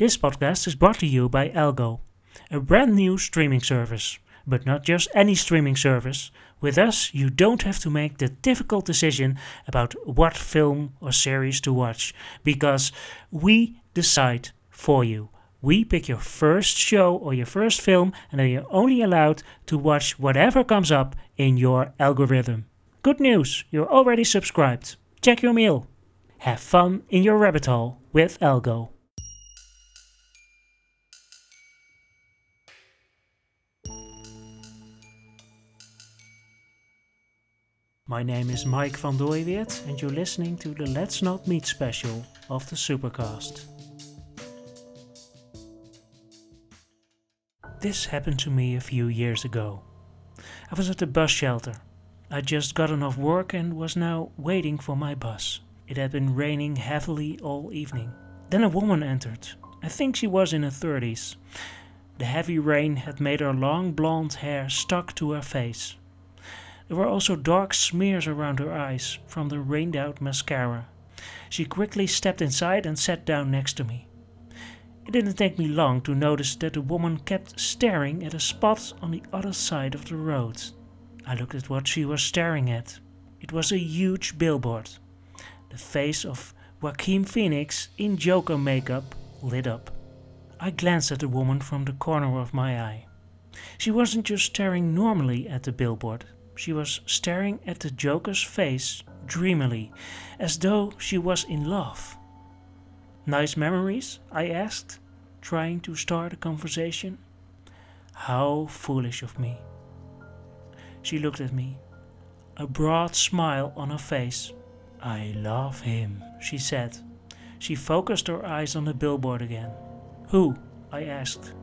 This podcast is brought to you by Algo, a brand new streaming service. But not just any streaming service. With us, you don't have to make the difficult decision about what film or series to watch, because we decide for you. We pick your first show or your first film, and then you're only allowed to watch whatever comes up in your algorithm. Good news, you're already subscribed. Check your mail. Have fun in your rabbit hole with Algo. My name is Mike van Dooiweert and you're listening to the Let's Not Meet special of the Supercast. This happened to me a few years ago. I was at the bus shelter. I'd just gotten off work and was now waiting for my bus. It had been raining heavily all evening. Then a woman entered. I think she was in her 30s. The heavy rain had made her long blonde hair stuck to her face. There were also dark smears around her eyes from the rained out mascara. She quickly stepped inside and sat down next to me. It didn't take me long to notice that the woman kept staring at a spot on the other side of the road. I looked at what she was staring at. It was a huge billboard. The face of Joaquin Phoenix in Joker makeup lit up. I glanced at the woman from the corner of my eye. She wasn't just staring normally at the billboard. She was staring at the Joker's face dreamily, as though she was in love. Nice memories? I asked, trying to start a conversation. How foolish of me. She looked at me, a broad smile on her face. I love him, she said. She focused her eyes on the billboard again. Who? I asked.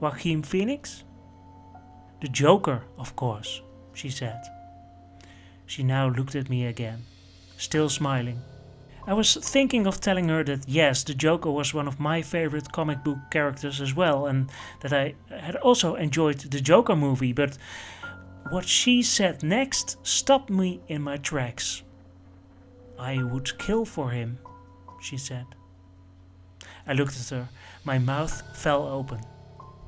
Joaquin Phoenix? The Joker, of course she said. She now looked at me again, still smiling. I was thinking of telling her that yes, the Joker was one of my favorite comic book characters as well, and that I had also enjoyed the Joker movie, but what she said next stopped me in my tracks. I would kill for him, she said. I looked at her, my mouth fell open.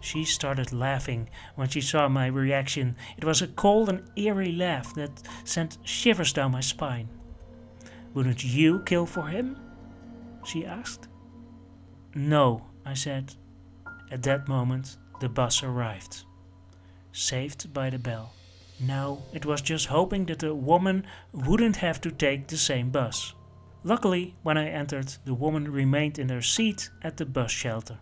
She started laughing when she saw my reaction. It was a cold and eerie laugh that sent shivers down my spine. Wouldn't you kill for him? she asked. No, I said. At that moment, the bus arrived. Saved by the bell. Now it was just hoping that the woman wouldn't have to take the same bus. Luckily, when I entered, the woman remained in her seat at the bus shelter.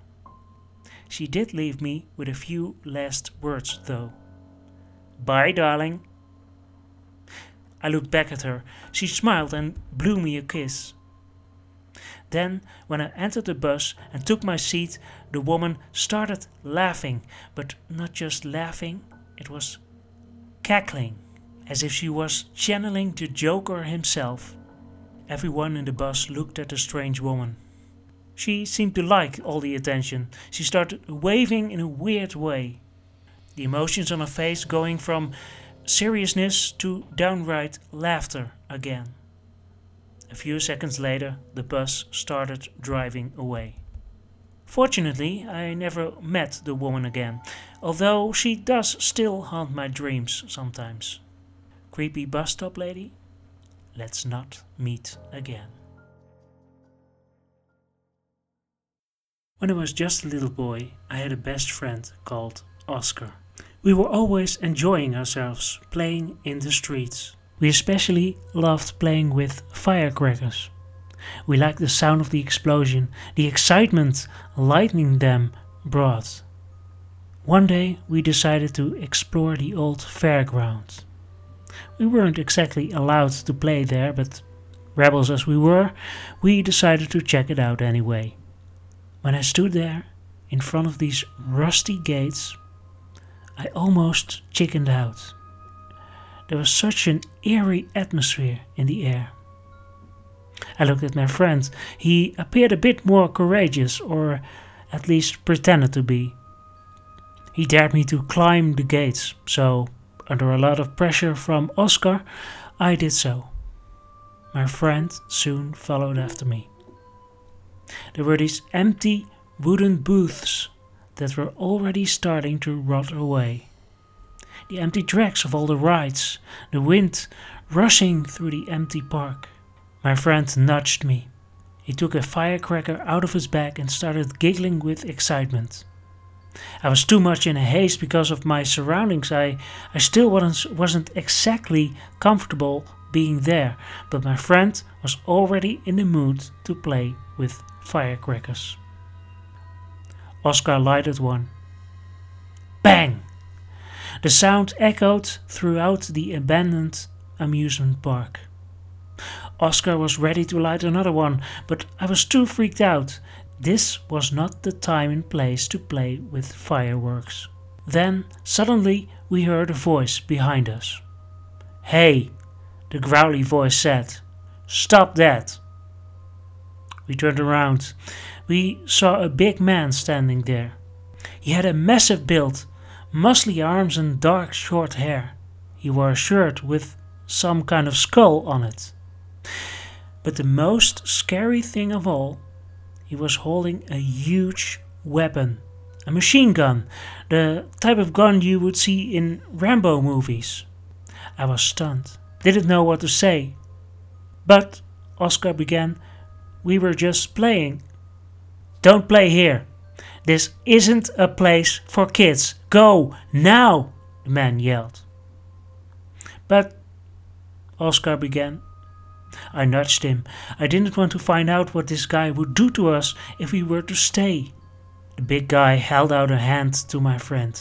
She did leave me with a few last words, though. Bye, darling. I looked back at her. She smiled and blew me a kiss. Then, when I entered the bus and took my seat, the woman started laughing, but not just laughing, it was cackling, as if she was channeling the Joker himself. Everyone in the bus looked at the strange woman. She seemed to like all the attention. She started waving in a weird way. The emotions on her face going from seriousness to downright laughter again. A few seconds later, the bus started driving away. Fortunately, I never met the woman again, although she does still haunt my dreams sometimes. Creepy bus stop lady? Let's not meet again. When I was just a little boy, I had a best friend called Oscar. We were always enjoying ourselves playing in the streets. We especially loved playing with firecrackers. We liked the sound of the explosion, the excitement lighting them brought. One day we decided to explore the old fairground. We weren't exactly allowed to play there, but rebels as we were, we decided to check it out anyway. When I stood there in front of these rusty gates, I almost chickened out. There was such an eerie atmosphere in the air. I looked at my friend. He appeared a bit more courageous, or at least pretended to be. He dared me to climb the gates, so, under a lot of pressure from Oscar, I did so. My friend soon followed after me. There were these empty wooden booths that were already starting to rot away. The empty tracks of all the rides, the wind rushing through the empty park. My friend nudged me. He took a firecracker out of his bag and started giggling with excitement. I was too much in a haste because of my surroundings. I, I still wasn't, wasn't exactly comfortable being there, but my friend was already in the mood to play with firecrackers. Oscar lighted one. Bang! The sound echoed throughout the abandoned amusement park. Oscar was ready to light another one, but I was too freaked out. This was not the time and place to play with fireworks. Then, suddenly, we heard a voice behind us. Hey, the growly voice said. Stop that! We turned around. We saw a big man standing there. He had a massive build, muscly arms and dark short hair. He wore a shirt with some kind of skull on it. But the most scary thing of all, he was holding a huge weapon. A machine gun, the type of gun you would see in Rambo movies. I was stunned, didn't know what to say. But, Oscar began, we were just playing. Don't play here. This isn't a place for kids. Go now, the man yelled. But, Oscar began. I nudged him. I didn't want to find out what this guy would do to us if we were to stay. The big guy held out a hand to my friend.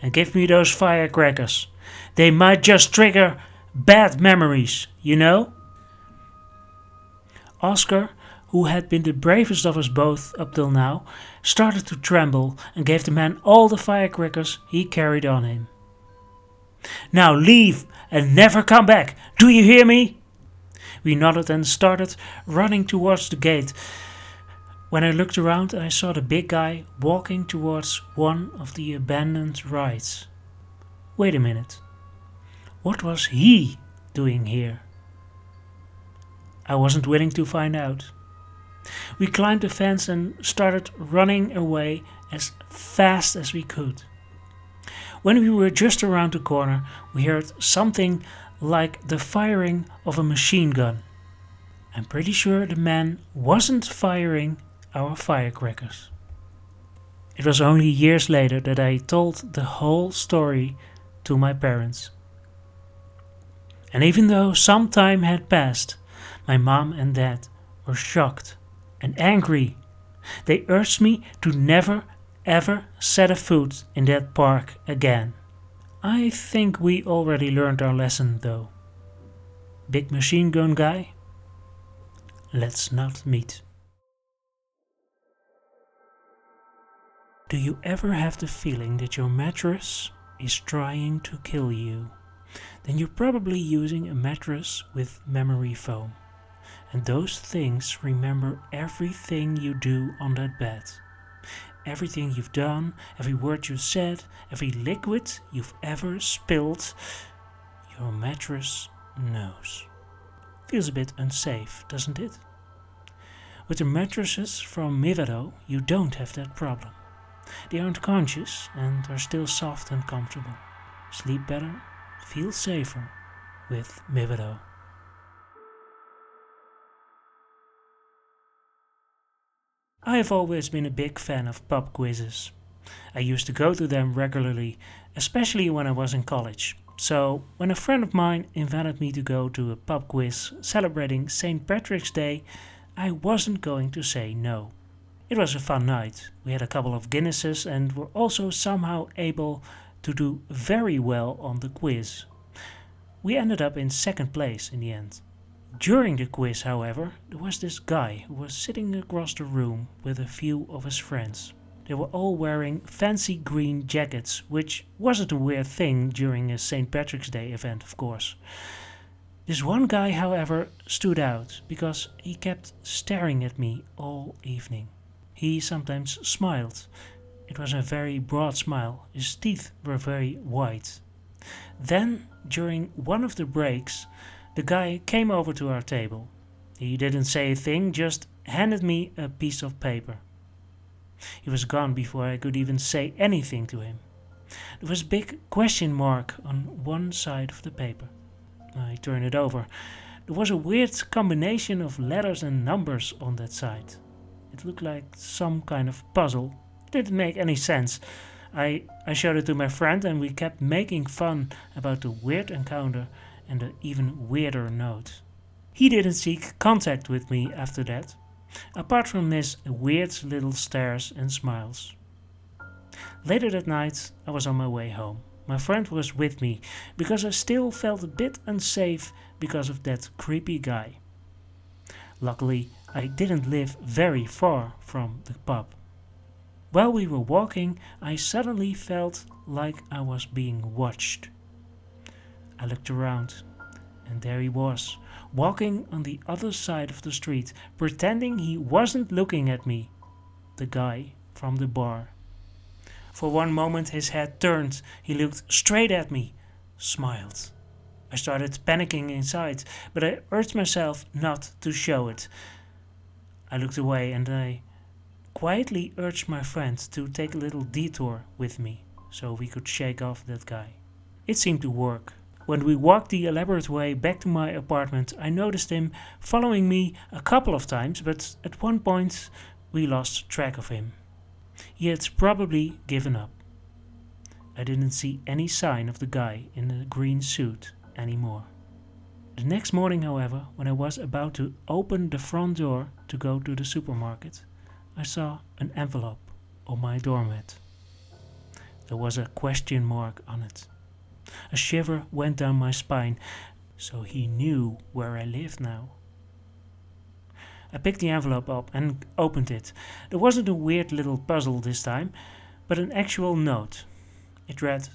And give me those firecrackers. They might just trigger bad memories, you know? Oscar who had been the bravest of us both up till now, started to tremble and gave the man all the firecrackers he carried on him. Now leave and never come back. Do you hear me? We nodded and started running towards the gate. When I looked around, I saw the big guy walking towards one of the abandoned rides. Wait a minute. What was he doing here? I wasn't willing to find out. We climbed the fence and started running away as fast as we could. When we were just around the corner, we heard something like the firing of a machine gun. I'm pretty sure the man wasn't firing our firecrackers. It was only years later that I told the whole story to my parents. And even though some time had passed, my mom and dad were shocked and angry. They urged me to never ever set a foot in that park again. I think we already learned our lesson though. Big machine gun guy? Let's not meet. Do you ever have the feeling that your mattress is trying to kill you? Then you're probably using a mattress with memory foam. And those things remember everything you do on that bed. Everything you've done, every word you said, every liquid you've ever spilled, your mattress knows. Feels a bit unsafe, doesn't it? With the mattresses from Mivado, you don't have that problem. They aren't conscious and are still soft and comfortable. Sleep better, feel safer with Mivado. I have always been a big fan of pub quizzes. I used to go to them regularly, especially when I was in college. So, when a friend of mine invited me to go to a pub quiz celebrating St. Patrick's Day, I wasn't going to say no. It was a fun night. We had a couple of Guinnesses and were also somehow able to do very well on the quiz. We ended up in second place in the end. During the quiz, however, there was this guy who was sitting across the room with a few of his friends. They were all wearing fancy green jackets, which wasn't a weird thing during a St. Patrick's Day event, of course. This one guy, however, stood out because he kept staring at me all evening. He sometimes smiled. It was a very broad smile. His teeth were very white. Then, during one of the breaks, the guy came over to our table. He didn't say a thing, just handed me a piece of paper. He was gone before I could even say anything to him. There was a big question mark on one side of the paper. I turned it over. There was a weird combination of letters and numbers on that side. It looked like some kind of puzzle. It didn't make any sense. I, I showed it to my friend and we kept making fun about the weird encounter and an even weirder note. He didn't seek contact with me after that, apart from his weird little stares and smiles. Later that night, I was on my way home. My friend was with me because I still felt a bit unsafe because of that creepy guy. Luckily, I didn't live very far from the pub. While we were walking, I suddenly felt like I was being watched. I looked around, and there he was, walking on the other side of the street, pretending he wasn't looking at me, the guy from the bar. For one moment his head turned, he looked straight at me, smiled. I started panicking inside, but I urged myself not to show it. I looked away and I quietly urged my friend to take a little detour with me so we could shake off that guy. It seemed to work. When we walked the elaborate way back to my apartment, I noticed him following me a couple of times, but at one point we lost track of him. He had probably given up. I didn't see any sign of the guy in the green suit anymore. The next morning, however, when I was about to open the front door to go to the supermarket, I saw an envelope on my doormat. There was a question mark on it. A shiver went down my spine, so he knew where I lived now. I picked the envelope up and opened it. There wasn't a weird little puzzle this time, but an actual note. It read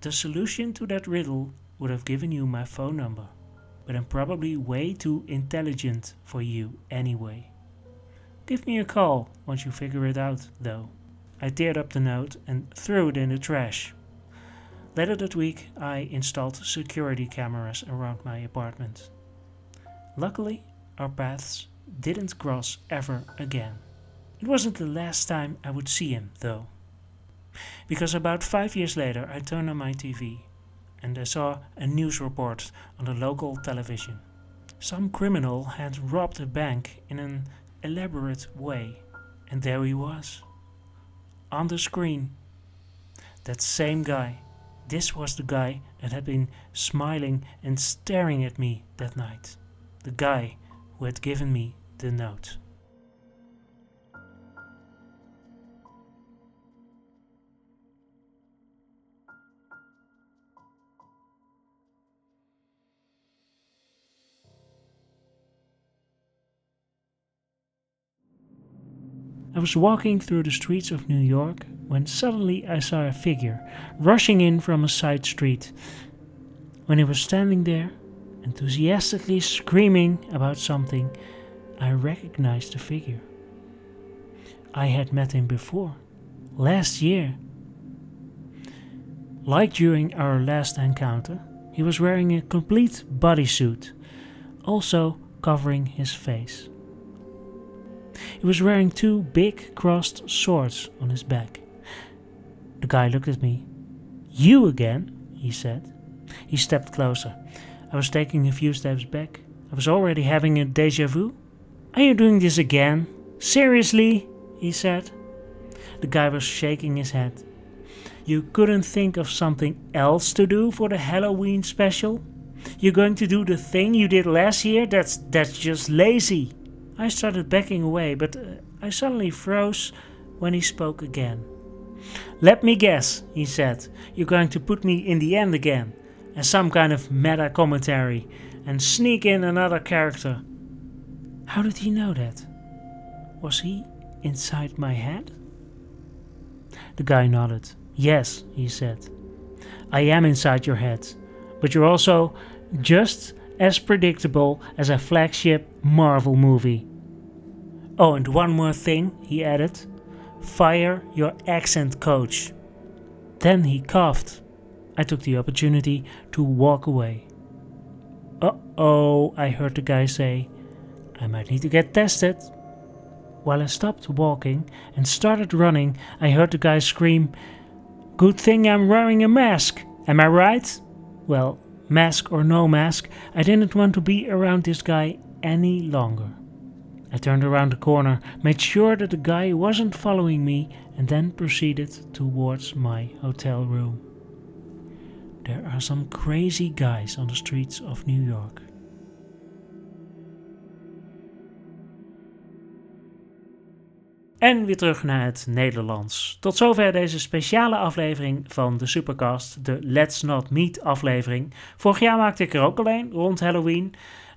The solution to that riddle would have given you my phone number, but I'm probably way too intelligent for you anyway. Give me a call once you figure it out, though. I teared up the note and threw it in the trash. Later that week, I installed security cameras around my apartment. Luckily, our paths didn't cross ever again. It wasn't the last time I would see him, though. Because about five years later, I turned on my TV and I saw a news report on the local television. Some criminal had robbed a bank in an elaborate way, and there he was. On the screen. That same guy. This was the guy that had been smiling and staring at me that night. The guy who had given me the note. I was walking through the streets of New York when suddenly I saw a figure rushing in from a side street. When he was standing there, enthusiastically screaming about something, I recognized the figure. I had met him before, last year. Like during our last encounter, he was wearing a complete bodysuit, also covering his face. He was wearing two big crossed swords on his back. The guy looked at me. You again? he said. He stepped closer. I was taking a few steps back. I was already having a deja vu. Are you doing this again? Seriously? he said. The guy was shaking his head. You couldn't think of something else to do for the Halloween special? You're going to do the thing you did last year? That's that's just lazy. I started backing away, but uh, I suddenly froze when he spoke again. Let me guess, he said. You're going to put me in the end again, as some kind of meta commentary, and sneak in another character. How did he know that? Was he inside my head? The guy nodded. Yes, he said. I am inside your head, but you're also just as predictable as a flagship Marvel movie. Oh, and one more thing, he added fire your accent coach. Then he coughed. I took the opportunity to walk away. Uh oh, I heard the guy say. I might need to get tested. While I stopped walking and started running, I heard the guy scream, Good thing I'm wearing a mask, am I right? Well, mask or no mask, I didn't want to be around this guy any longer. I turned around the corner, made sure that the guy wasn't following me, and then proceeded towards my hotel room. There are some crazy guys on the streets of New York. En weer terug naar het Nederlands. Tot zover deze speciale aflevering van de Supercast, de Let's Not Meet aflevering. Vorig jaar maakte ik er ook alleen rond Halloween.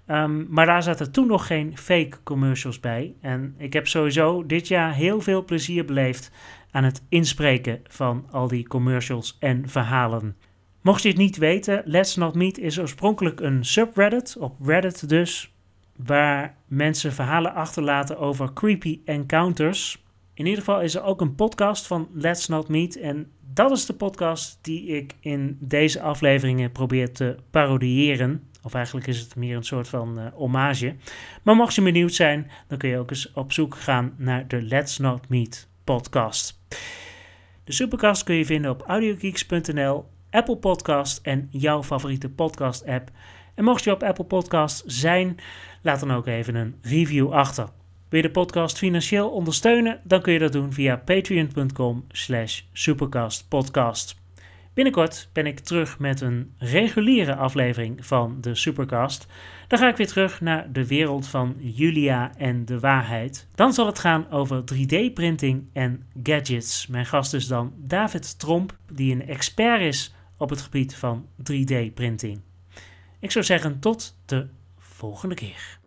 Um, maar daar zaten toen nog geen fake commercials bij. En ik heb sowieso dit jaar heel veel plezier beleefd aan het inspreken van al die commercials en verhalen. Mocht je het niet weten, Let's Not Meet is oorspronkelijk een subreddit, op Reddit dus, waar mensen verhalen achterlaten over creepy encounters. In ieder geval is er ook een podcast van Let's Not Meet en dat is de podcast die ik in deze afleveringen probeer te parodiëren. Of eigenlijk is het meer een soort van uh, hommage. Maar mocht je benieuwd zijn, dan kun je ook eens op zoek gaan naar de Let's Not Meet podcast. De Supercast kun je vinden op audiogeeks.nl, Apple Podcast en jouw favoriete podcast app. En mocht je op Apple Podcast zijn, laat dan ook even een review achter. Wil je de podcast financieel ondersteunen? Dan kun je dat doen via patreon.com slash supercastpodcast. Binnenkort ben ik terug met een reguliere aflevering van de Supercast. Dan ga ik weer terug naar de wereld van Julia en de waarheid. Dan zal het gaan over 3D-printing en gadgets. Mijn gast is dan David Tromp, die een expert is op het gebied van 3D-printing. Ik zou zeggen tot de volgende keer.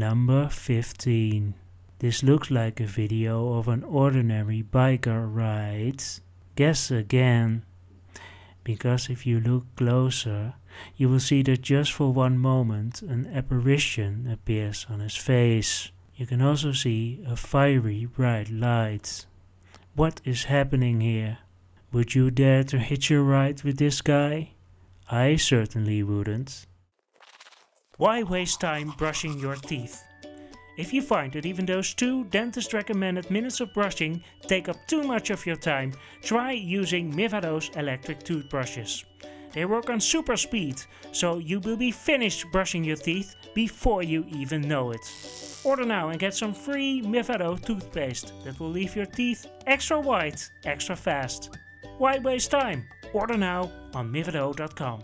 Number 15 This looks like a video of an ordinary biker ride. Guess again. Because if you look closer, you will see that just for one moment an apparition appears on his face. You can also see a fiery bright light. What is happening here? Would you dare to hitch a ride with this guy? I certainly wouldn't. Why waste time brushing your teeth? If you find that even those two dentist recommended minutes of brushing take up too much of your time, try using Mivado's electric toothbrushes. They work on super speed, so you will be finished brushing your teeth before you even know it. Order now and get some free Mivado toothpaste that will leave your teeth extra white, extra fast. Why waste time? Order now on mivado.com.